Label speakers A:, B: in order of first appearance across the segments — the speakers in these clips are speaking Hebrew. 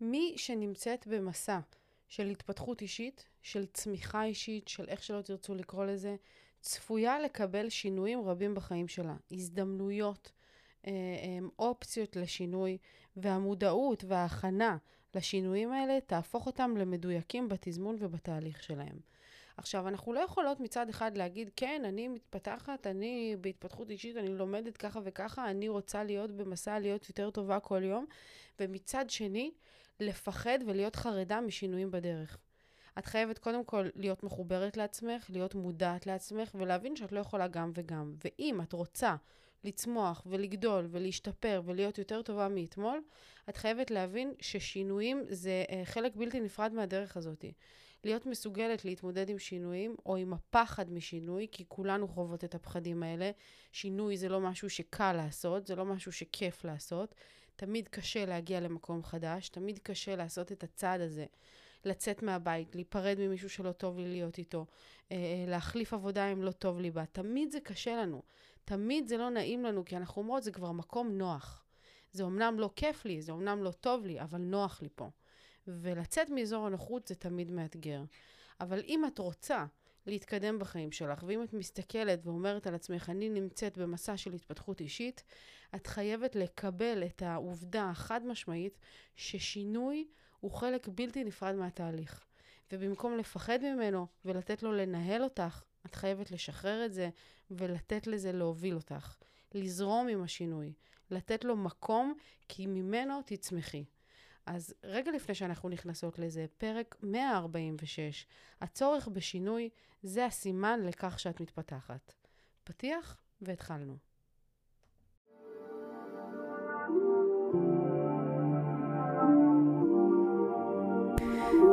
A: מי שנמצאת במסע של התפתחות אישית, של צמיחה אישית, של איך שלא תרצו לקרוא לזה, צפויה לקבל שינויים רבים בחיים שלה. הזדמנויות, אה, אה, אופציות לשינוי, והמודעות וההכנה לשינויים האלה תהפוך אותם למדויקים בתזמון ובתהליך שלהם. עכשיו, אנחנו לא יכולות מצד אחד להגיד, כן, אני מתפתחת, אני בהתפתחות אישית, אני לומדת ככה וככה, אני רוצה להיות במסע להיות יותר טובה כל יום, ומצד שני, לפחד ולהיות חרדה משינויים בדרך. את חייבת קודם כל להיות מחוברת לעצמך, להיות מודעת לעצמך, ולהבין שאת לא יכולה גם וגם. ואם את רוצה לצמוח ולגדול ולהשתפר ולהיות יותר טובה מאתמול, את חייבת להבין ששינויים זה uh, חלק בלתי נפרד מהדרך הזאת. להיות מסוגלת להתמודד עם שינויים או עם הפחד משינוי, כי כולנו חוות את הפחדים האלה. שינוי זה לא משהו שקל לעשות, זה לא משהו שכיף לעשות. תמיד קשה להגיע למקום חדש, תמיד קשה לעשות את הצעד הזה. לצאת מהבית, להיפרד ממישהו שלא טוב לי להיות איתו, אה, להחליף עבודה אם לא טוב לי בה. תמיד זה קשה לנו. תמיד זה לא נעים לנו, כי אנחנו אומרות, זה כבר מקום נוח. זה אמנם לא כיף לי, זה אמנם לא טוב לי, אבל נוח לי פה. ולצאת מאזור הנוחות זה תמיד מאתגר. אבל אם את רוצה להתקדם בחיים שלך, ואם את מסתכלת ואומרת על עצמך, אני נמצאת במסע של התפתחות אישית, את חייבת לקבל את העובדה החד משמעית ששינוי הוא חלק בלתי נפרד מהתהליך. ובמקום לפחד ממנו ולתת לו לנהל אותך, את חייבת לשחרר את זה ולתת לזה להוביל אותך. לזרום עם השינוי, לתת לו מקום, כי ממנו תצמחי. אז רגע לפני שאנחנו נכנסות לזה, פרק 146, הצורך בשינוי זה הסימן לכך שאת מתפתחת. פתיח והתחלנו.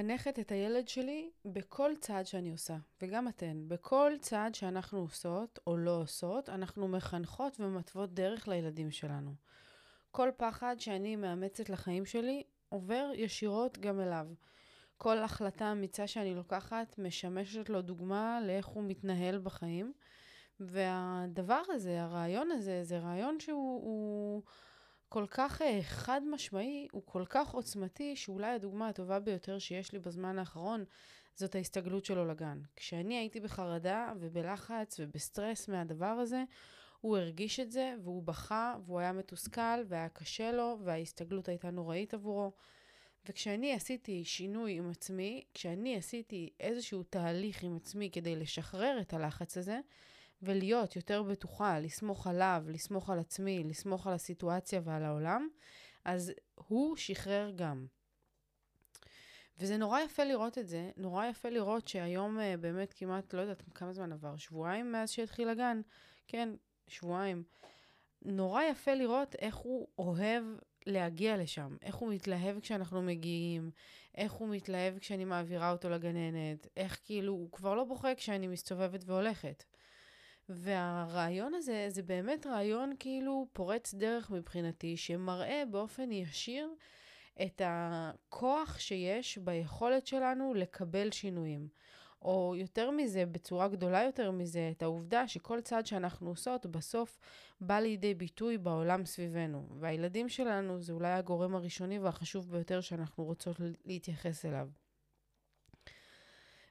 A: מחנכת את הילד שלי בכל צעד שאני עושה, וגם אתן. בכל צעד שאנחנו עושות או לא עושות, אנחנו מחנכות ומתוות דרך לילדים שלנו. כל פחד שאני מאמצת לחיים שלי עובר ישירות גם אליו. כל החלטה אמיצה שאני לוקחת משמשת לו דוגמה לאיך הוא מתנהל בחיים. והדבר הזה, הרעיון הזה, זה רעיון שהוא... הוא... כל כך uh, חד משמעי, הוא כל כך עוצמתי, שאולי הדוגמה הטובה ביותר שיש לי בזמן האחרון, זאת ההסתגלות שלו לגן. כשאני הייתי בחרדה ובלחץ ובסטרס מהדבר הזה, הוא הרגיש את זה, והוא בכה, והוא היה מתוסכל, והיה קשה לו, וההסתגלות הייתה נוראית עבורו. וכשאני עשיתי שינוי עם עצמי, כשאני עשיתי איזשהו תהליך עם עצמי כדי לשחרר את הלחץ הזה, ולהיות יותר בטוחה, לסמוך עליו, לסמוך על עצמי, לסמוך על הסיטואציה ועל העולם, אז הוא שחרר גם. וזה נורא יפה לראות את זה, נורא יפה לראות שהיום uh, באמת כמעט, לא יודעת כמה זמן עבר, שבועיים מאז שהתחיל הגן, כן, שבועיים. נורא יפה לראות איך הוא אוהב להגיע לשם, איך הוא מתלהב כשאנחנו מגיעים, איך הוא מתלהב כשאני מעבירה אותו לגננת, איך כאילו, הוא כבר לא בוכה כשאני מסתובבת והולכת. והרעיון הזה, זה באמת רעיון כאילו פורץ דרך מבחינתי, שמראה באופן ישיר את הכוח שיש ביכולת שלנו לקבל שינויים. או יותר מזה, בצורה גדולה יותר מזה, את העובדה שכל צעד שאנחנו עושות בסוף בא לידי ביטוי בעולם סביבנו. והילדים שלנו זה אולי הגורם הראשוני והחשוב ביותר שאנחנו רוצות להתייחס אליו.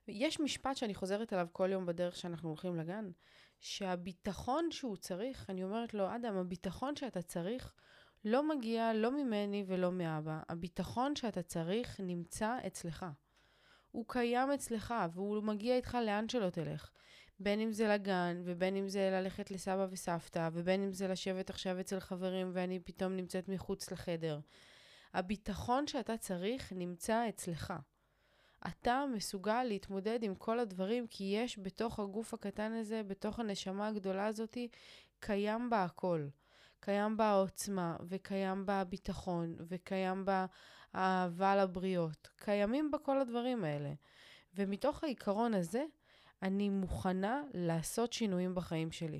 A: יש משפט שאני חוזרת עליו כל יום בדרך שאנחנו הולכים לגן, שהביטחון שהוא צריך, אני אומרת לו, אדם, הביטחון שאתה צריך לא מגיע לא ממני ולא מאבא. הביטחון שאתה צריך נמצא אצלך. הוא קיים אצלך, והוא מגיע איתך לאן שלא תלך. בין אם זה לגן, ובין אם זה ללכת לסבא וסבתא, ובין אם זה לשבת עכשיו אצל חברים ואני פתאום נמצאת מחוץ לחדר. הביטחון שאתה צריך נמצא אצלך. אתה מסוגל להתמודד עם כל הדברים, כי יש בתוך הגוף הקטן הזה, בתוך הנשמה הגדולה הזאתי, קיים בה הכל. קיים בה העוצמה, וקיים בה הביטחון, וקיים בה האהבה לבריות. קיימים בה כל הדברים האלה. ומתוך העיקרון הזה, אני מוכנה לעשות שינויים בחיים שלי.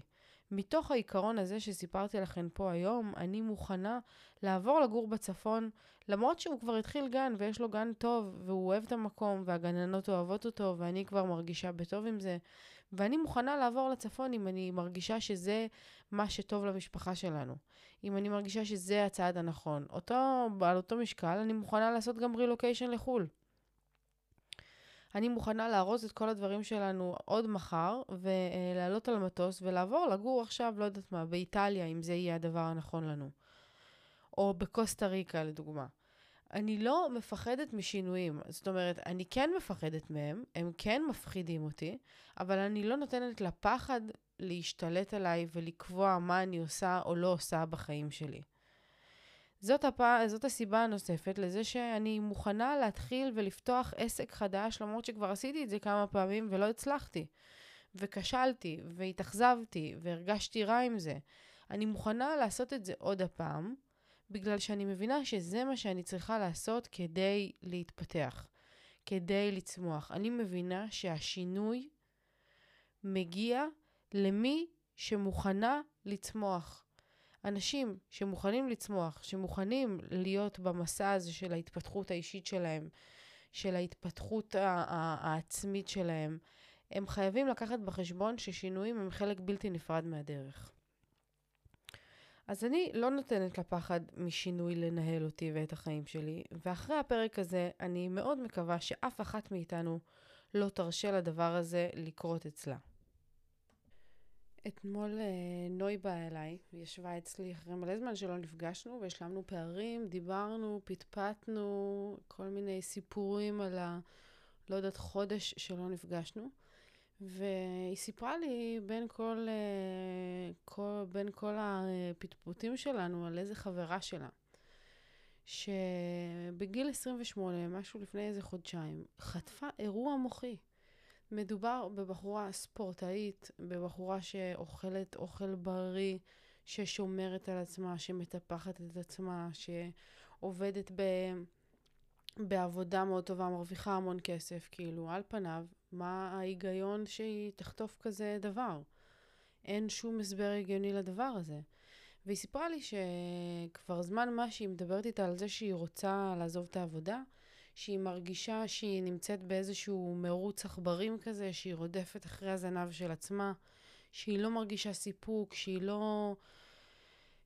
A: מתוך העיקרון הזה שסיפרתי לכם פה היום, אני מוכנה לעבור לגור בצפון, למרות שהוא כבר התחיל גן ויש לו גן טוב, והוא אוהב את המקום, והגננות אוהבות אותו, ואני כבר מרגישה בטוב עם זה. ואני מוכנה לעבור לצפון אם אני מרגישה שזה מה שטוב למשפחה שלנו. אם אני מרגישה שזה הצעד הנכון. אותו, על אותו משקל, אני מוכנה לעשות גם רילוקיישן לחו"ל. אני מוכנה לארוז את כל הדברים שלנו עוד מחר, ולעלות על המטוס ולעבור לגור עכשיו, לא יודעת מה, באיטליה, אם זה יהיה הדבר הנכון לנו. או בקוסטה ריקה, לדוגמה. אני לא מפחדת משינויים. זאת אומרת, אני כן מפחדת מהם, הם כן מפחידים אותי, אבל אני לא נותנת לפחד להשתלט עליי ולקבוע מה אני עושה או לא עושה בחיים שלי. זאת, הפ... זאת הסיבה הנוספת לזה שאני מוכנה להתחיל ולפתוח עסק חדש, למרות שכבר עשיתי את זה כמה פעמים ולא הצלחתי. וכשלתי, והתאכזבתי, והרגשתי רע עם זה. אני מוכנה לעשות את זה עוד הפעם, בגלל שאני מבינה שזה מה שאני צריכה לעשות כדי להתפתח, כדי לצמוח. אני מבינה שהשינוי מגיע למי שמוכנה לצמוח. אנשים שמוכנים לצמוח, שמוכנים להיות במסע הזה של ההתפתחות האישית שלהם, של ההתפתחות העצמית שלהם, הם חייבים לקחת בחשבון ששינויים הם חלק בלתי נפרד מהדרך. אז אני לא נותנת לפחד משינוי לנהל אותי ואת החיים שלי, ואחרי הפרק הזה אני מאוד מקווה שאף אחת מאיתנו לא תרשה לדבר הזה לקרות אצלה. אתמול אה, נוי באה אליי, היא ישבה אצלי אחרי מלא זמן שלא נפגשנו, והשלמנו פערים, דיברנו, פטפטנו, כל מיני סיפורים על ה... לא יודעת, חודש שלא נפגשנו. והיא סיפרה לי בין כל, אה, כל, בין כל הפטפוטים שלנו על איזה חברה שלה, שבגיל 28, משהו לפני איזה חודשיים, חטפה אירוע מוחי. מדובר בבחורה ספורטאית, בבחורה שאוכלת אוכל בריא, ששומרת על עצמה, שמטפחת את עצמה, שעובדת ב... בעבודה מאוד טובה, מרוויחה המון כסף, כאילו, על פניו, מה ההיגיון שהיא תחטוף כזה דבר? אין שום הסבר הגיוני לדבר הזה. והיא סיפרה לי שכבר זמן מה שהיא מדברת איתה על זה שהיא רוצה לעזוב את העבודה, שהיא מרגישה שהיא נמצאת באיזשהו מרוץ עכברים כזה, שהיא רודפת אחרי הזנב של עצמה, שהיא לא מרגישה סיפוק, שהיא לא...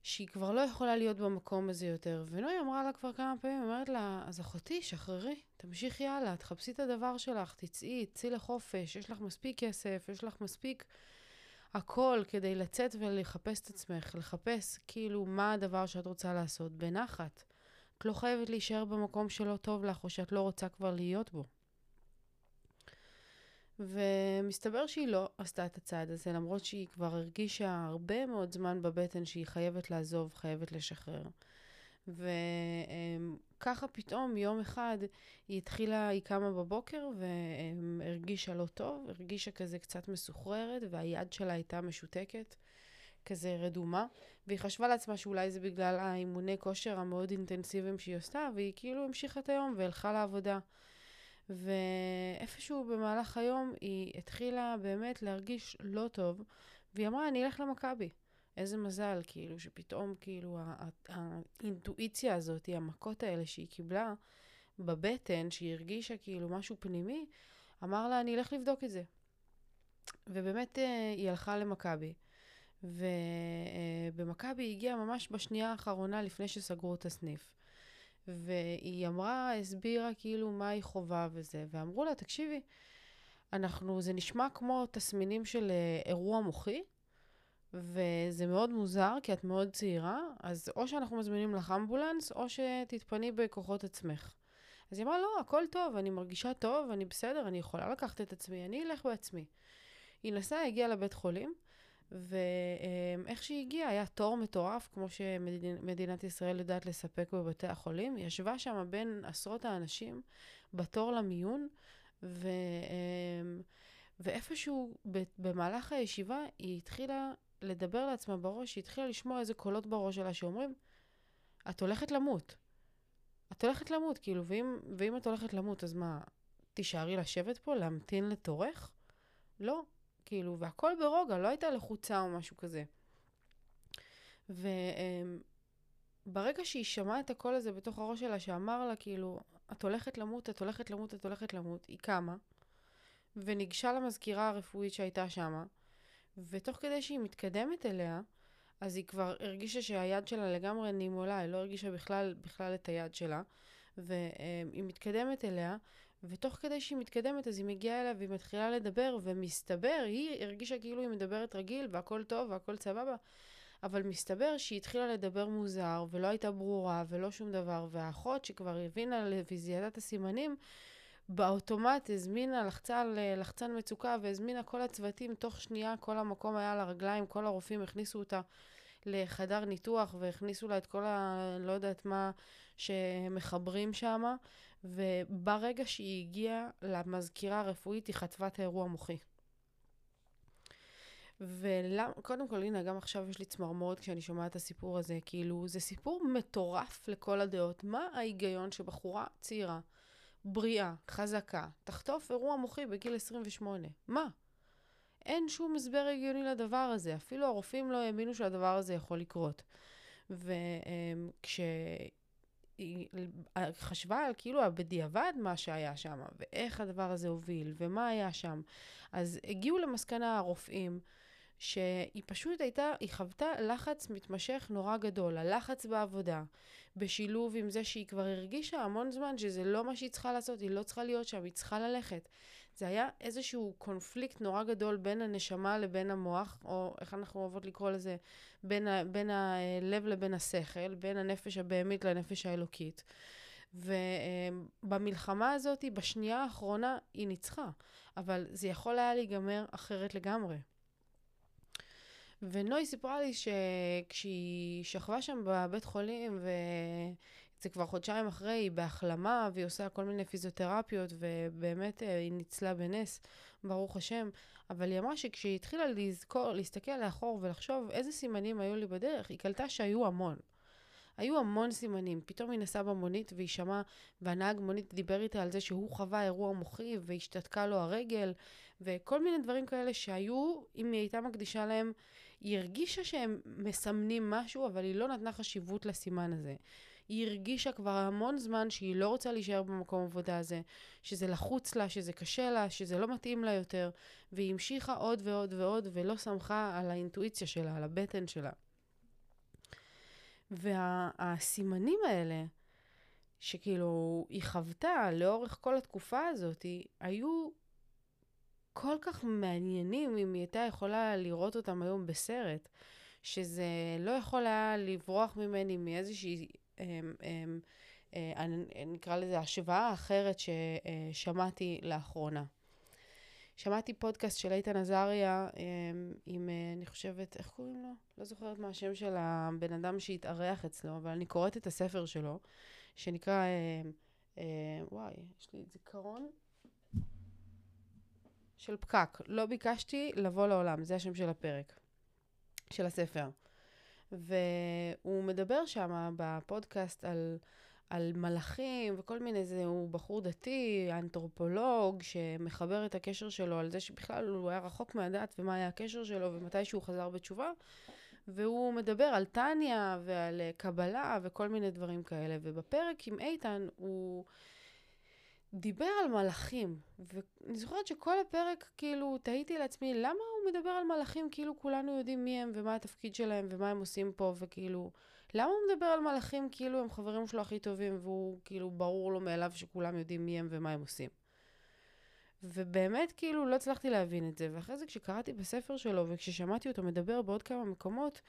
A: שהיא כבר לא יכולה להיות במקום הזה יותר. ונוי אמרה לה כבר כמה פעמים, אומרת לה, אז אחותי, שחררי, תמשיכי הלאה, תחפשי את הדבר שלך, תצאי, צאי לחופש, יש לך מספיק כסף, יש לך מספיק הכל כדי לצאת ולחפש את עצמך, לחפש כאילו מה הדבר שאת רוצה לעשות בנחת. לא חייבת להישאר במקום שלא טוב לך, או שאת לא רוצה כבר להיות בו. ומסתבר שהיא לא עשתה את הצעד הזה, למרות שהיא כבר הרגישה הרבה מאוד זמן בבטן שהיא חייבת לעזוב, חייבת לשחרר. וככה פתאום יום אחד היא התחילה, היא קמה בבוקר והרגישה לא טוב, הרגישה כזה קצת מסוחררת והיד שלה הייתה משותקת, כזה רדומה, והיא חשבה לעצמה שאולי זה בגלל האימוני כושר המאוד אינטנסיביים שהיא עשתה, והיא כאילו המשיכה את היום והלכה לעבודה. ואיפשהו במהלך היום היא התחילה באמת להרגיש לא טוב, והיא אמרה, אני אלך למכבי. איזה מזל, כאילו, שפתאום, כאילו, האינטואיציה הזאת, המכות האלה שהיא קיבלה בבטן, שהיא הרגישה כאילו משהו פנימי, אמר לה, אני אלך לבדוק את זה. ובאמת אה, היא הלכה למכבי. ובמכבי הגיעה ממש בשנייה האחרונה לפני שסגרו את הסניף. והיא אמרה, הסבירה כאילו מה היא חווה וזה, ואמרו לה, תקשיבי, אנחנו, זה נשמע כמו תסמינים של אה, אירוע מוחי, וזה מאוד מוזר, כי את מאוד צעירה, אז או שאנחנו מזמינים לך אמבולנס, או שתתפני בכוחות עצמך. אז היא אמרה, לא, הכל טוב, אני מרגישה טוב, אני בסדר, אני יכולה לקחת את עצמי, אני אלך בעצמי. היא נסעה, הגיעה לבית חולים, ואיך שהיא הגיעה, היה תור מטורף, כמו שמדינת ישראל יודעת לספק בבתי החולים. היא ישבה שם בין עשרות האנשים בתור למיון, ו... ואיפשהו במהלך הישיבה היא התחילה לדבר לעצמה בראש, היא התחילה לשמוע איזה קולות בראש שלה שאומרים, את הולכת למות. את הולכת למות, כאילו, ואם, ואם את הולכת למות, אז מה, תישארי לשבת פה, להמתין לתורך? לא, כאילו, והכל ברוגע, לא הייתה לחוצה או משהו כזה. וברגע שהיא שמעה את הקול הזה בתוך הראש שלה, שאמר לה, כאילו, את הולכת למות, את הולכת למות, את הולכת למות, היא קמה, וניגשה למזכירה הרפואית שהייתה שמה, ותוך כדי שהיא מתקדמת אליה, אז היא כבר הרגישה שהיד שלה לגמרי נימולה, היא לא הרגישה בכלל, בכלל את היד שלה, והיא מתקדמת אליה, ותוך כדי שהיא מתקדמת, אז היא מגיעה אליה והיא מתחילה לדבר, ומסתבר, היא הרגישה כאילו היא מדברת רגיל, והכל טוב, והכל סבבה, אבל מסתבר שהיא התחילה לדבר מוזר, ולא הייתה ברורה, ולא שום דבר, והאחות שכבר הבינה וזיהתה את הסימנים, באוטומט הזמינה, לחצה על לחצן מצוקה והזמינה כל הצוותים, תוך שנייה כל המקום היה על הרגליים, כל הרופאים הכניסו אותה לחדר ניתוח והכניסו לה את כל ה... לא יודעת מה שמחברים שם, וברגע שהיא הגיעה למזכירה הרפואית היא חטפה את האירוע המוחי. וקודם כל, הנה, גם עכשיו יש לי צמרמורת כשאני שומעת את הסיפור הזה. כאילו, זה סיפור מטורף לכל הדעות. מה ההיגיון שבחורה צעירה, בריאה, חזקה, תחטוף אירוע מוחי בגיל 28? מה? אין שום הסבר הגיוני לדבר הזה. אפילו הרופאים לא האמינו שהדבר הזה יכול לקרות. וכשהיא חשבה על כאילו בדיעבד מה שהיה שם, ואיך הדבר הזה הוביל, ומה היה שם, אז הגיעו למסקנה הרופאים, שהיא פשוט הייתה, היא חוותה לחץ מתמשך נורא גדול, הלחץ בעבודה, בשילוב עם זה שהיא כבר הרגישה המון זמן שזה לא מה שהיא צריכה לעשות, היא לא צריכה להיות שם, היא צריכה ללכת. זה היה איזשהו קונפליקט נורא גדול בין הנשמה לבין המוח, או איך אנחנו אוהבות לקרוא לזה, בין, ה, בין הלב לבין השכל, בין הנפש הבהמית לנפש האלוקית. ובמלחמה הזאת, בשנייה האחרונה, היא ניצחה. אבל זה יכול היה להיגמר אחרת לגמרי. ונוי סיפרה לי שכשהיא שכבה שם בבית חולים, וזה כבר חודשיים אחרי, היא בהחלמה, והיא עושה כל מיני פיזיותרפיות, ובאמת אה, היא ניצלה בנס, ברוך השם. אבל היא אמרה שכשהיא התחילה לזכור, להסתכל לאחור ולחשוב איזה סימנים היו לי בדרך, היא קלטה שהיו המון. היו המון סימנים. פתאום היא נסעה במונית והיא שמעה, והנהג מונית דיבר איתה על זה שהוא חווה אירוע מוחי והשתתקה לו הרגל, וכל מיני דברים כאלה שהיו, אם היא הייתה מקדישה להם היא הרגישה שהם מסמנים משהו, אבל היא לא נתנה חשיבות לסימן הזה. היא הרגישה כבר המון זמן שהיא לא רוצה להישאר במקום עבודה הזה, שזה לחוץ לה, שזה קשה לה, שזה לא מתאים לה יותר, והיא המשיכה עוד ועוד ועוד, ולא סמכה על האינטואיציה שלה, על הבטן שלה. והסימנים וה, האלה, שכאילו היא חוותה לאורך כל התקופה הזאת, היו כל כך מעניינים אם היא הייתה יכולה לראות אותם היום בסרט, שזה לא יכול היה לברוח ממני מאיזושהי, נקרא לזה השוואה אחרת ששמעתי לאחרונה. שמעתי פודקאסט של איתן עזריה אמ, עם, אה, אני חושבת, איך קוראים לו? לא זוכרת מה השם של הבן אדם שהתארח אצלו, אבל אני קוראת את הספר שלו, שנקרא, אה, אה, וואי, יש לי זיכרון. של פקק. לא ביקשתי לבוא לעולם, זה השם של הפרק, של הספר. והוא מדבר שם בפודקאסט על, על מלאכים וכל מיני, זה, הוא בחור דתי, אנתרופולוג, שמחבר את הקשר שלו על זה שבכלל הוא היה רחוק מהדת ומה היה הקשר שלו ומתי שהוא חזר בתשובה. והוא מדבר על טניה ועל קבלה וכל מיני דברים כאלה. ובפרק עם איתן הוא... דיבר על מלאכים, ואני זוכרת שכל הפרק, כאילו, תהיתי לעצמי, למה הוא מדבר על מלאכים כאילו כולנו יודעים מי הם ומה התפקיד שלהם ומה הם עושים פה, וכאילו, למה הוא מדבר על מלאכים כאילו הם חברים שלו הכי טובים והוא, כאילו, ברור לו מאליו שכולם יודעים מי הם ומה הם עושים. ובאמת, כאילו, לא הצלחתי להבין את זה. ואחרי זה, כשקראתי בספר שלו וכששמעתי אותו מדבר בעוד כמה מקומות,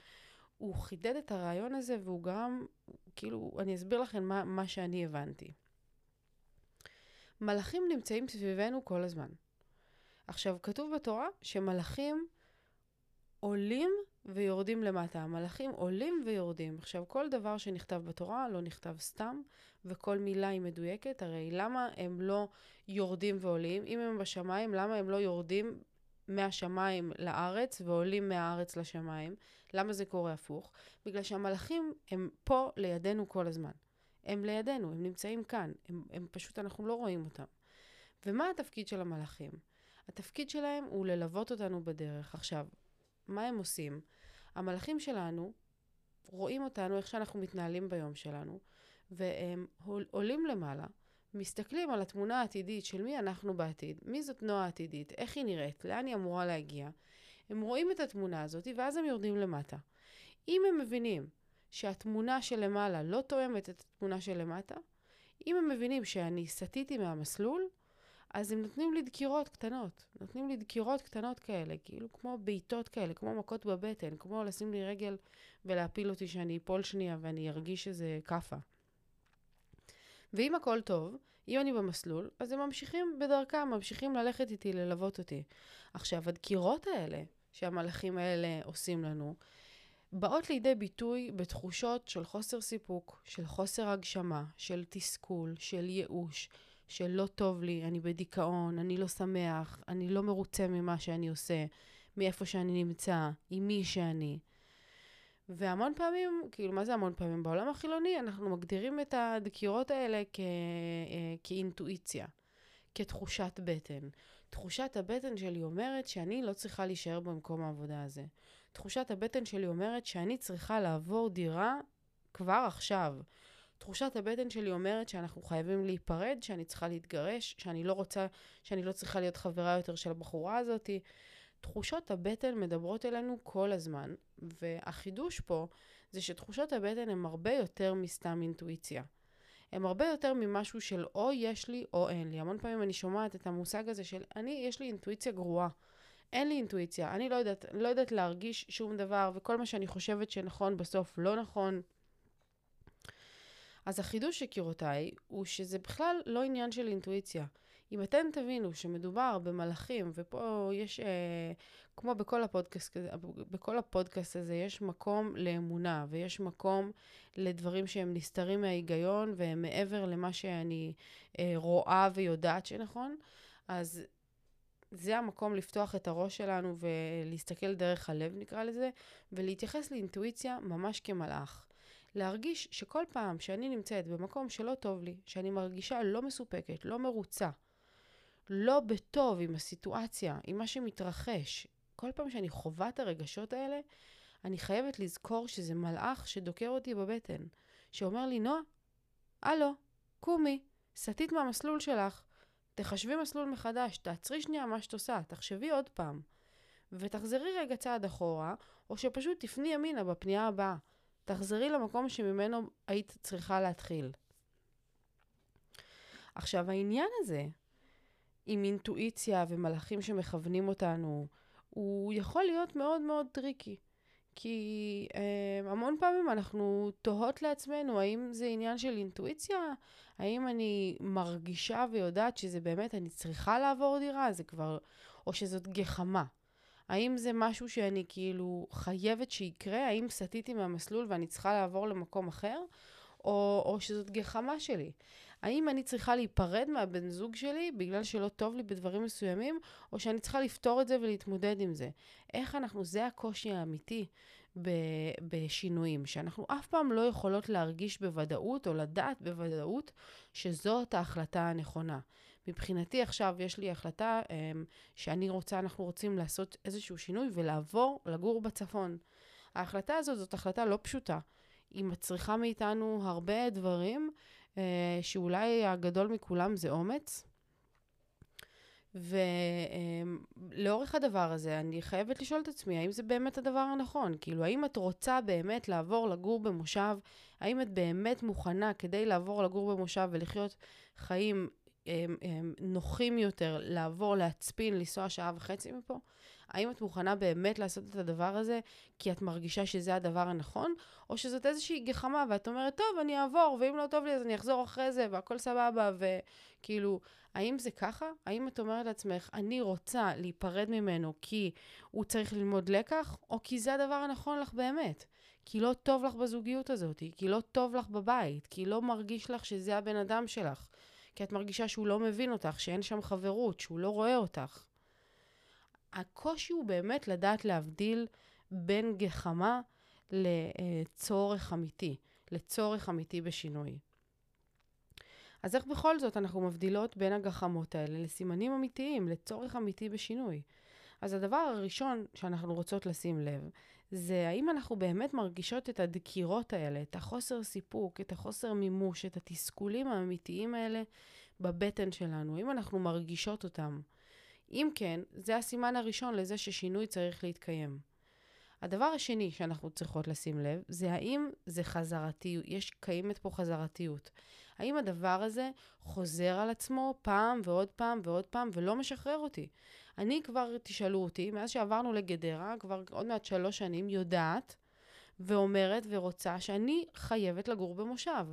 A: הוא חידד את הרעיון הזה והוא גרם, כאילו, אני אסביר לכם מה, מה שאני הבנתי. מלאכים נמצאים סביבנו כל הזמן. עכשיו, כתוב בתורה שמלאכים עולים ויורדים למטה. המלאכים עולים ויורדים. עכשיו, כל דבר שנכתב בתורה לא נכתב סתם, וכל מילה היא מדויקת. הרי למה הם לא יורדים ועולים? אם הם בשמיים, למה הם לא יורדים מהשמיים לארץ ועולים מהארץ לשמיים. למה זה קורה הפוך? בגלל שהמלאכים הם פה לידינו כל הזמן. הם לידינו, הם נמצאים כאן, הם, הם פשוט, אנחנו לא רואים אותם. ומה התפקיד של המלאכים? התפקיד שלהם הוא ללוות אותנו בדרך. עכשיו, מה הם עושים? המלאכים שלנו רואים אותנו, איך שאנחנו מתנהלים ביום שלנו, והם עולים למעלה, מסתכלים על התמונה העתידית של מי אנחנו בעתיד, מי זאת נועה העתידית, איך היא נראית, לאן היא אמורה להגיע. הם רואים את התמונה הזאת, ואז הם יורדים למטה. אם הם מבינים שהתמונה שלמעלה לא תואמת את התמונה שלמטה, אם הם מבינים שאני סטיתי מהמסלול, אז הם נותנים לי דקירות קטנות. נותנים לי דקירות קטנות כאלה, כאילו כמו בעיטות כאלה, כמו מכות בבטן, כמו לשים לי רגל ולהפיל אותי שאני אפול שנייה ואני ארגיש שזה כאפה. ואם הכל טוב, אם אני במסלול, אז הם ממשיכים בדרכם, ממשיכים ללכת איתי, ללוות אותי. עכשיו, הדקירות האלה שהמלאכים האלה עושים לנו, באות לידי ביטוי בתחושות של חוסר סיפוק, של חוסר הגשמה, של תסכול, של ייאוש, של לא טוב לי, אני בדיכאון, אני לא שמח, אני לא מרוצה ממה שאני עושה, מאיפה שאני נמצא, עם מי שאני. והמון פעמים, כאילו, מה זה המון פעמים? בעולם החילוני אנחנו מגדירים את הדקירות האלה כ... אה, כאינטואיציה, כתחושת בטן. תחושת הבטן שלי אומרת שאני לא צריכה להישאר במקום העבודה הזה. תחושת הבטן שלי אומרת שאני צריכה לעבור דירה כבר עכשיו. תחושת הבטן שלי אומרת שאנחנו חייבים להיפרד, שאני צריכה להתגרש, שאני לא רוצה, שאני לא צריכה להיות חברה יותר של הבחורה הזאתי. תחושות הבטן מדברות אלינו כל הזמן, והחידוש פה זה שתחושות הבטן הן הרבה יותר מסתם אינטואיציה. הן הרבה יותר ממשהו של או יש לי או אין לי. המון פעמים אני שומעת את המושג הזה של אני, יש לי אינטואיציה גרועה. אין לי אינטואיציה, אני לא יודעת, לא יודעת להרגיש שום דבר, וכל מה שאני חושבת שנכון בסוף לא נכון. אז החידוש, יקירותיי, הוא שזה בכלל לא עניין של אינטואיציה. אם אתם תבינו שמדובר במלאכים, ופה יש, אה, כמו בכל הפודקאסט, בכל הפודקאסט הזה, יש מקום לאמונה, ויש מקום לדברים שהם נסתרים מההיגיון, והם מעבר למה שאני אה, רואה ויודעת שנכון, אז זה המקום לפתוח את הראש שלנו ולהסתכל דרך הלב, נקרא לזה, ולהתייחס לאינטואיציה ממש כמלאך. להרגיש שכל פעם שאני נמצאת במקום שלא טוב לי, שאני מרגישה לא מסופקת, לא מרוצה, לא בטוב עם הסיטואציה, עם מה שמתרחש, כל פעם שאני חווה את הרגשות האלה, אני חייבת לזכור שזה מלאך שדוקר אותי בבטן, שאומר לי, נועה, הלו, קומי, סטית מהמסלול שלך, תחשבי מסלול מחדש, תעצרי שנייה מה שאת עושה, תחשבי עוד פעם. ותחזרי רגע צעד אחורה, או שפשוט תפני ימינה בפנייה הבאה. תחזרי למקום שממנו היית צריכה להתחיל. עכשיו, העניין הזה, עם אינטואיציה ומלאכים שמכוונים אותנו, הוא יכול להיות מאוד מאוד tricky. כי אה, המון פעמים אנחנו תוהות לעצמנו, האם זה עניין של אינטואיציה? האם אני מרגישה ויודעת שזה באמת, אני צריכה לעבור דירה? זה כבר... או שזאת גחמה. האם זה משהו שאני כאילו חייבת שיקרה? האם סטיתי מהמסלול ואני צריכה לעבור למקום אחר? או, או שזאת גחמה שלי? האם אני צריכה להיפרד מהבן זוג שלי בגלל שלא טוב לי בדברים מסוימים, או שאני צריכה לפתור את זה ולהתמודד עם זה? איך אנחנו, זה הקושי האמיתי בשינויים, שאנחנו אף פעם לא יכולות להרגיש בוודאות או לדעת בוודאות שזאת ההחלטה הנכונה. מבחינתי עכשיו יש לי החלטה um, שאני רוצה, אנחנו רוצים לעשות איזשהו שינוי ולעבור לגור בצפון. ההחלטה הזאת זאת החלטה לא פשוטה. היא מצריכה מאיתנו הרבה דברים, שאולי הגדול מכולם זה אומץ. ולאורך הדבר הזה, אני חייבת לשאול את עצמי, האם זה באמת הדבר הנכון? כאילו, האם את רוצה באמת לעבור לגור במושב? האם את באמת מוכנה כדי לעבור לגור במושב ולחיות חיים הם, הם, נוחים יותר, לעבור, להצפין, לנסוע שעה וחצי מפה? האם את מוכנה באמת לעשות את הדבר הזה כי את מרגישה שזה הדבר הנכון, או שזאת איזושהי גחמה ואת אומרת, טוב, אני אעבור, ואם לא טוב לי אז אני אחזור אחרי זה והכל סבבה, וכאילו, האם זה ככה? האם את אומרת לעצמך, אני רוצה להיפרד ממנו כי הוא צריך ללמוד לקח, או כי זה הדבר הנכון לך באמת? כי לא טוב לך בזוגיות הזאת, כי לא טוב לך בבית, כי לא מרגיש לך שזה הבן אדם שלך, כי את מרגישה שהוא לא מבין אותך, שאין שם חברות, שהוא לא רואה אותך. הקושי הוא באמת לדעת להבדיל בין גחמה לצורך אמיתי, לצורך אמיתי בשינוי. אז איך בכל זאת אנחנו מבדילות בין הגחמות האלה לסימנים אמיתיים, לצורך אמיתי בשינוי? אז הדבר הראשון שאנחנו רוצות לשים לב, זה האם אנחנו באמת מרגישות את הדקירות האלה, את החוסר סיפוק, את החוסר מימוש, את התסכולים האמיתיים האלה בבטן שלנו, האם אנחנו מרגישות אותם. אם כן, זה הסימן הראשון לזה ששינוי צריך להתקיים. הדבר השני שאנחנו צריכות לשים לב, זה האם זה חזרתי, יש, קיימת פה חזרתיות. האם הדבר הזה חוזר על עצמו פעם ועוד פעם ועוד פעם ולא משחרר אותי? אני כבר, תשאלו אותי, מאז שעברנו לגדרה, כבר עוד מעט שלוש שנים, יודעת ואומרת ורוצה שאני חייבת לגור במושב.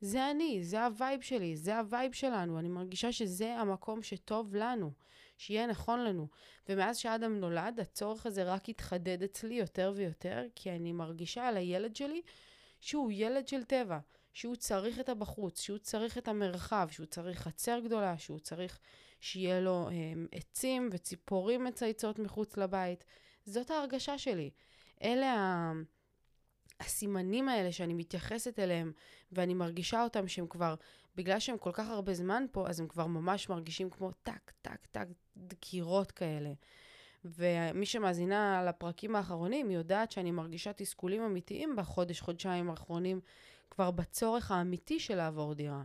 A: זה אני, זה ה vibe שלי, זה ה vibe שלנו. אני מרגישה שזה המקום שטוב לנו, שיהיה נכון לנו. ומאז שאדם נולד, הצורך הזה רק התחדד אצלי יותר ויותר, כי אני מרגישה על הילד שלי שהוא ילד של טבע, שהוא צריך את הבחוץ, שהוא צריך את המרחב, שהוא צריך חצר גדולה, שהוא צריך שיהיה לו הם, עצים וציפורים מצייצות מחוץ לבית. זאת ההרגשה שלי. אלה ה... הסימנים האלה שאני מתייחסת אליהם ואני מרגישה אותם שהם כבר, בגלל שהם כל כך הרבה זמן פה, אז הם כבר ממש מרגישים כמו טק, טק, טק, דקירות כאלה. ומי שמאזינה לפרקים האחרונים יודעת שאני מרגישה תסכולים אמיתיים בחודש, חודשיים האחרונים, כבר בצורך האמיתי של לעבור דירה.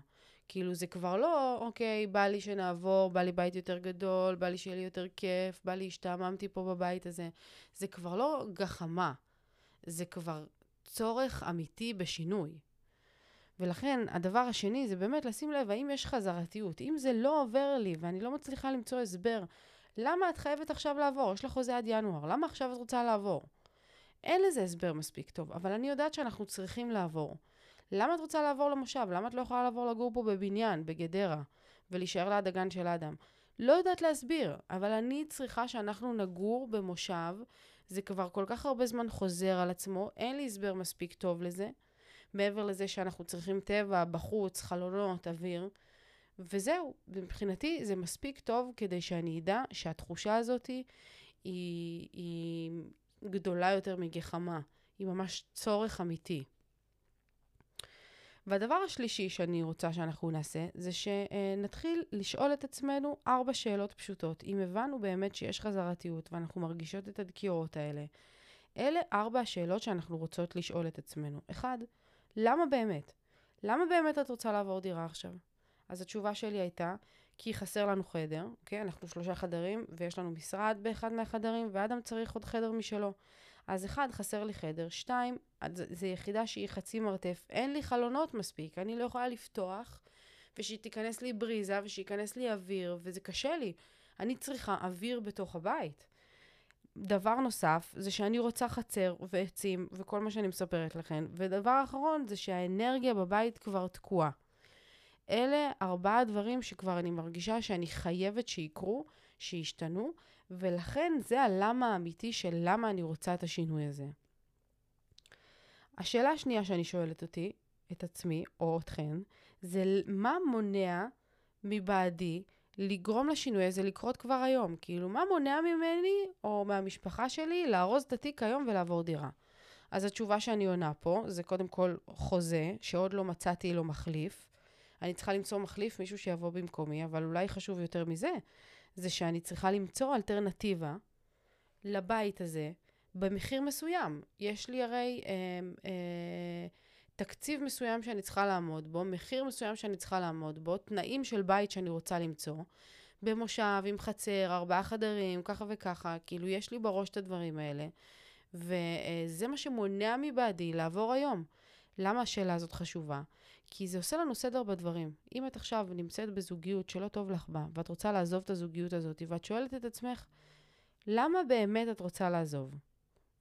A: כאילו זה כבר לא, אוקיי, בא לי שנעבור, בא לי בית יותר גדול, בא לי שיהיה לי יותר כיף, בא לי השתעממתי פה בבית הזה. זה כבר לא גחמה, זה כבר צורך אמיתי בשינוי. ולכן הדבר השני זה באמת לשים לב האם יש חזרתיות. אם זה לא עובר לי ואני לא מצליחה למצוא הסבר, למה את חייבת עכשיו לעבור? יש לך חוזה עד ינואר, למה עכשיו את רוצה לעבור? אין לזה הסבר מספיק טוב, אבל אני יודעת שאנחנו צריכים לעבור. למה את רוצה לעבור למושב? למה את לא יכולה לעבור לגור פה בבניין, בגדרה, ולהישאר ליד הגן של אדם? לא יודעת להסביר, אבל אני צריכה שאנחנו נגור במושב. זה כבר כל כך הרבה זמן חוזר על עצמו, אין לי הסבר מספיק טוב לזה. מעבר לזה שאנחנו צריכים טבע, בחוץ, חלונות, אוויר. וזהו, מבחינתי זה מספיק טוב כדי שאני אדע שהתחושה הזאת היא, היא גדולה יותר מגחמה, היא ממש צורך אמיתי. והדבר השלישי שאני רוצה שאנחנו נעשה, זה שנתחיל לשאול את עצמנו ארבע שאלות פשוטות. אם הבנו באמת שיש חזרתיות ואנחנו מרגישות את הדקירות האלה, אלה ארבע השאלות שאנחנו רוצות לשאול את עצמנו. אחד, למה באמת? למה באמת את רוצה לעבור דירה עכשיו? אז התשובה שלי הייתה, כי חסר לנו חדר, אוקיי? אנחנו שלושה חדרים, ויש לנו משרד באחד מהחדרים, ואדם צריך עוד חדר משלו. אז אחד, חסר לי חדר, שתיים, זו יחידה שהיא חצי מרתף, אין לי חלונות מספיק, אני לא יכולה לפתוח, ושהיא תיכנס לי בריזה, ושייכנס לי אוויר, וזה קשה לי. אני צריכה אוויר בתוך הבית. דבר נוסף, זה שאני רוצה חצר ועצים וכל מה שאני מספרת לכם. ודבר אחרון, זה שהאנרגיה בבית כבר תקועה. אלה ארבעה דברים שכבר אני מרגישה שאני חייבת שיקרו, שישתנו, ולכן זה הלמה האמיתי של למה אני רוצה את השינוי הזה. השאלה השנייה שאני שואלת אותי, את עצמי או אתכן, זה מה מונע מבעדי לגרום לשינוי הזה לקרות כבר היום? כאילו, מה מונע ממני או מהמשפחה שלי לארוז את התיק היום ולעבור דירה? אז התשובה שאני עונה פה זה קודם כל חוזה, שעוד לא מצאתי לו מחליף. אני צריכה למצוא מחליף, מישהו שיבוא במקומי, אבל אולי חשוב יותר מזה, זה שאני צריכה למצוא אלטרנטיבה לבית הזה במחיר מסוים. יש לי הרי אה, אה, תקציב מסוים שאני צריכה לעמוד בו, מחיר מסוים שאני צריכה לעמוד בו, תנאים של בית שאני רוצה למצוא, במושב, עם חצר, ארבעה חדרים, ככה וככה, כאילו יש לי בראש את הדברים האלה, וזה מה שמונע מבעדי לעבור היום. למה השאלה הזאת חשובה? כי זה עושה לנו סדר בדברים. אם את עכשיו נמצאת בזוגיות שלא טוב לך בה, ואת רוצה לעזוב את הזוגיות הזאת, ואת שואלת את עצמך, למה באמת את רוצה לעזוב?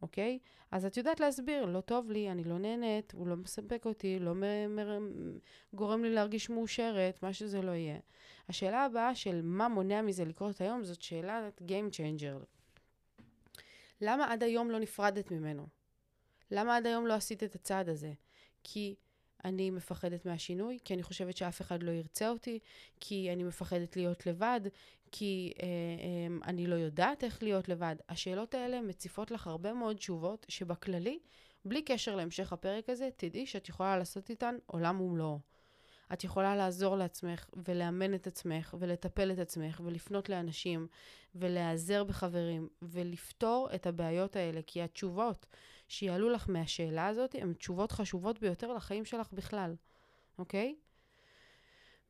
A: אוקיי? אז את יודעת להסביר, לא טוב לי, אני לא נהנית, הוא לא מספק אותי, לא מ- מ- גורם לי להרגיש מאושרת, מה שזה לא יהיה. השאלה הבאה של מה מונע מזה לקרות היום, זאת שאלת Game Changer. למה עד היום לא נפרדת ממנו? למה עד היום לא עשית את הצעד הזה? כי אני מפחדת מהשינוי, כי אני חושבת שאף אחד לא ירצה אותי, כי אני מפחדת להיות לבד, כי אה, אה, אני לא יודעת איך להיות לבד. השאלות האלה מציפות לך הרבה מאוד תשובות שבכללי, בלי קשר להמשך הפרק הזה, תדעי שאת יכולה לעשות איתן עולם ומלואו. את יכולה לעזור לעצמך ולאמן את עצמך ולטפל את עצמך ולפנות לאנשים ולהיעזר בחברים ולפתור את הבעיות האלה, כי התשובות שיעלו לך מהשאלה הזאת הן תשובות חשובות ביותר לחיים שלך בכלל, אוקיי?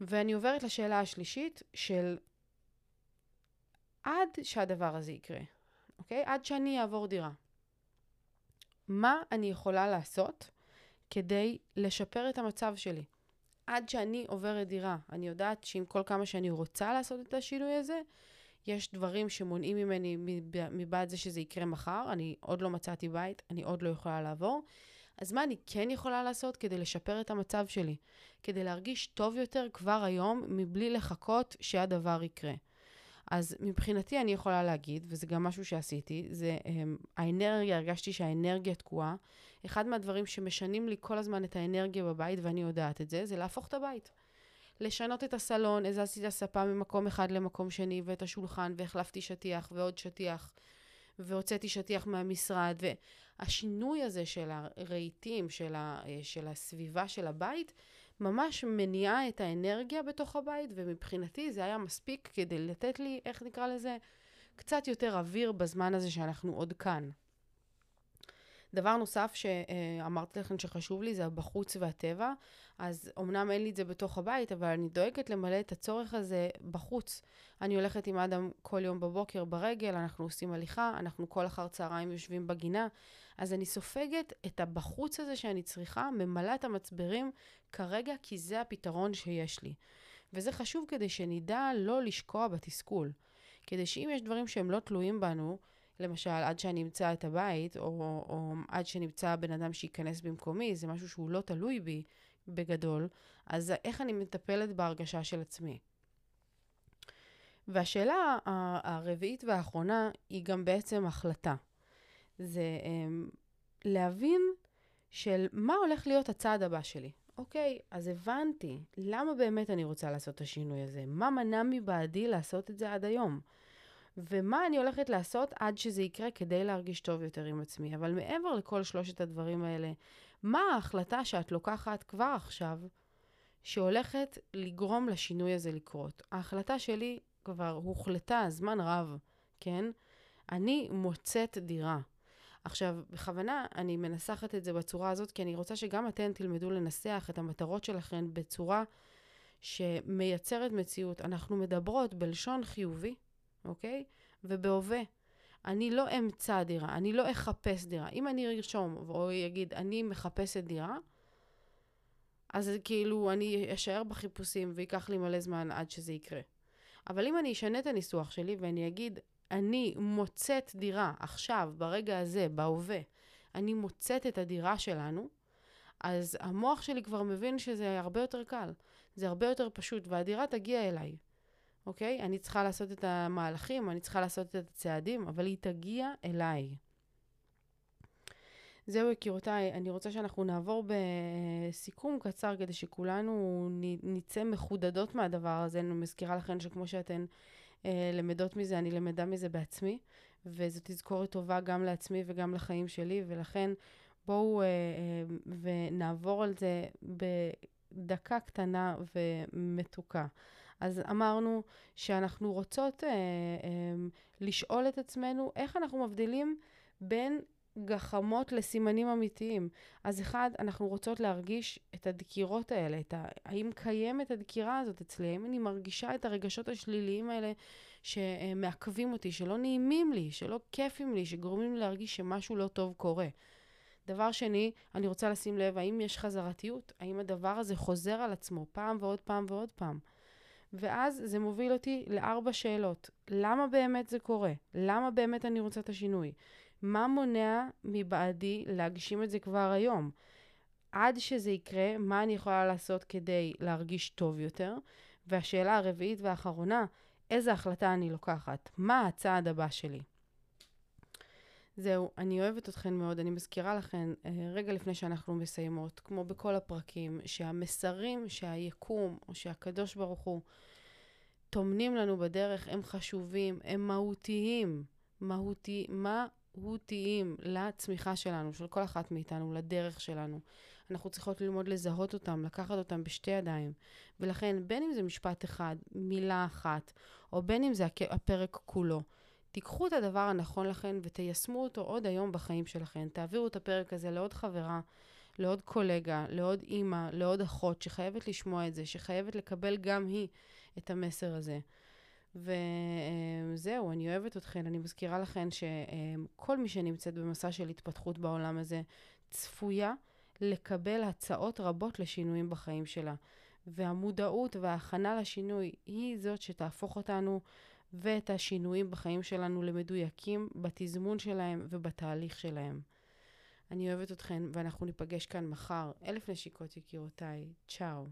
A: ואני עוברת לשאלה השלישית של עד שהדבר הזה יקרה, אוקיי? עד שאני אעבור דירה. מה אני יכולה לעשות כדי לשפר את המצב שלי? עד שאני עוברת דירה. אני יודעת שעם כל כמה שאני רוצה לעשות את השינוי הזה, יש דברים שמונעים ממני מבעד זה שזה יקרה מחר, אני עוד לא מצאתי בית, אני עוד לא יכולה לעבור. אז מה אני כן יכולה לעשות כדי לשפר את המצב שלי? כדי להרגיש טוב יותר כבר היום, מבלי לחכות שהדבר יקרה. אז מבחינתי אני יכולה להגיד, וזה גם משהו שעשיתי, זה um, האנרגיה, הרגשתי שהאנרגיה תקועה. אחד מהדברים שמשנים לי כל הזמן את האנרגיה בבית, ואני יודעת את זה, זה להפוך את הבית. לשנות את הסלון, הזזתי את הספה ממקום אחד למקום שני, ואת השולחן, והחלפתי שטיח ועוד שטיח, והוצאתי שטיח מהמשרד, והשינוי הזה של הרהיטים, של, ה, של הסביבה של הבית, ממש מניעה את האנרגיה בתוך הבית, ומבחינתי זה היה מספיק כדי לתת לי, איך נקרא לזה, קצת יותר אוויר בזמן הזה שאנחנו עוד כאן. דבר נוסף שאמרתי לכם שחשוב לי זה הבחוץ והטבע. אז אמנם אין לי את זה בתוך הבית, אבל אני דואגת למלא את הצורך הזה בחוץ. אני הולכת עם אדם כל יום בבוקר ברגל, אנחנו עושים הליכה, אנחנו כל אחר צהריים יושבים בגינה. אז אני סופגת את הבחוץ הזה שאני צריכה, ממלאה את המצברים כרגע, כי זה הפתרון שיש לי. וזה חשוב כדי שנדע לא לשקוע בתסכול. כדי שאם יש דברים שהם לא תלויים בנו, למשל, עד שאני אמצא את הבית, או, או עד שנמצא בן אדם שייכנס במקומי, זה משהו שהוא לא תלוי בי בגדול, אז איך אני מטפלת בהרגשה של עצמי? והשאלה הרביעית והאחרונה היא גם בעצם החלטה. זה um, להבין של מה הולך להיות הצעד הבא שלי. אוקיי, אז הבנתי למה באמת אני רוצה לעשות את השינוי הזה. מה מנע מבעדי לעשות את זה עד היום? ומה אני הולכת לעשות עד שזה יקרה כדי להרגיש טוב יותר עם עצמי. אבל מעבר לכל שלושת הדברים האלה, מה ההחלטה שאת לוקחת כבר עכשיו, שהולכת לגרום לשינוי הזה לקרות? ההחלטה שלי כבר הוחלטה זמן רב, כן? אני מוצאת דירה. עכשיו, בכוונה אני מנסחת את זה בצורה הזאת, כי אני רוצה שגם אתן תלמדו לנסח את המטרות שלכן בצורה שמייצרת מציאות. אנחנו מדברות בלשון חיובי, אוקיי? ובהווה. אני לא אמצא דירה, אני לא אחפש דירה. אם אני ארשום או אגיד, אני מחפשת דירה, אז כאילו אני אשאר בחיפושים וייקח לי מלא זמן עד שזה יקרה. אבל אם אני אשנה את הניסוח שלי ואני אגיד, אני מוצאת דירה עכשיו, ברגע הזה, בהווה, אני מוצאת את הדירה שלנו, אז המוח שלי כבר מבין שזה הרבה יותר קל. זה הרבה יותר פשוט, והדירה תגיע אליי. אוקיי? אני צריכה לעשות את המהלכים, אני צריכה לעשות את הצעדים, אבל היא תגיע אליי. זהו, יקירותיי, אני רוצה שאנחנו נעבור בסיכום קצר כדי שכולנו נצא מחודדות מהדבר הזה. אני מזכירה לכן שכמו שאתן למדות מזה, אני למדה מזה בעצמי, וזו תזכורת טובה גם לעצמי וגם לחיים שלי, ולכן בואו אה, אה, ונעבור על זה בדקה קטנה ומתוקה. אז אמרנו שאנחנו רוצות אה, אה, לשאול את עצמנו איך אנחנו מבדילים בין גחמות לסימנים אמיתיים. אז אחד, אנחנו רוצות להרגיש את הדקירות האלה, את ה... האם קיימת הדקירה הזאת אצלי, האם אני מרגישה את הרגשות השליליים האלה שמעכבים אותי, שלא נעימים לי, שלא כיפים לי, שגורמים לי להרגיש שמשהו לא טוב קורה. דבר שני, אני רוצה לשים לב, האם יש חזרתיות? האם הדבר הזה חוזר על עצמו פעם ועוד פעם ועוד פעם? ואז זה מוביל אותי לארבע שאלות. למה באמת זה קורה? למה באמת אני רוצה את השינוי? מה מונע מבעדי להגשים את זה כבר היום? עד שזה יקרה, מה אני יכולה לעשות כדי להרגיש טוב יותר? והשאלה הרביעית והאחרונה, איזה החלטה אני לוקחת? מה הצעד הבא שלי? זהו, אני אוהבת אתכן מאוד. אני מזכירה לכן, אה, רגע לפני שאנחנו מסיימות, כמו בכל הפרקים, שהמסרים שהיקום או שהקדוש ברוך הוא טומנים לנו בדרך, הם חשובים, הם מהותיים, מהותי, מהותיים לצמיחה שלנו, של כל אחת מאיתנו, לדרך שלנו. אנחנו צריכות ללמוד לזהות אותם, לקחת אותם בשתי ידיים. ולכן, בין אם זה משפט אחד, מילה אחת, או בין אם זה הפרק כולו, תיקחו את הדבר הנכון לכן ותיישמו אותו עוד היום בחיים שלכן. תעבירו את הפרק הזה לעוד חברה, לעוד קולגה, לעוד אימא, לעוד אחות שחייבת לשמוע את זה, שחייבת לקבל גם היא את המסר הזה. וזהו, אני אוהבת אתכן. אני מזכירה לכן שכל מי שנמצאת במסע של התפתחות בעולם הזה צפויה לקבל הצעות רבות לשינויים בחיים שלה. והמודעות וההכנה לשינוי היא זאת שתהפוך אותנו ואת השינויים בחיים שלנו למדויקים בתזמון שלהם ובתהליך שלהם. אני אוהבת אתכן, ואנחנו ניפגש כאן מחר. אלף נשיקות יקירותיי. צ'או.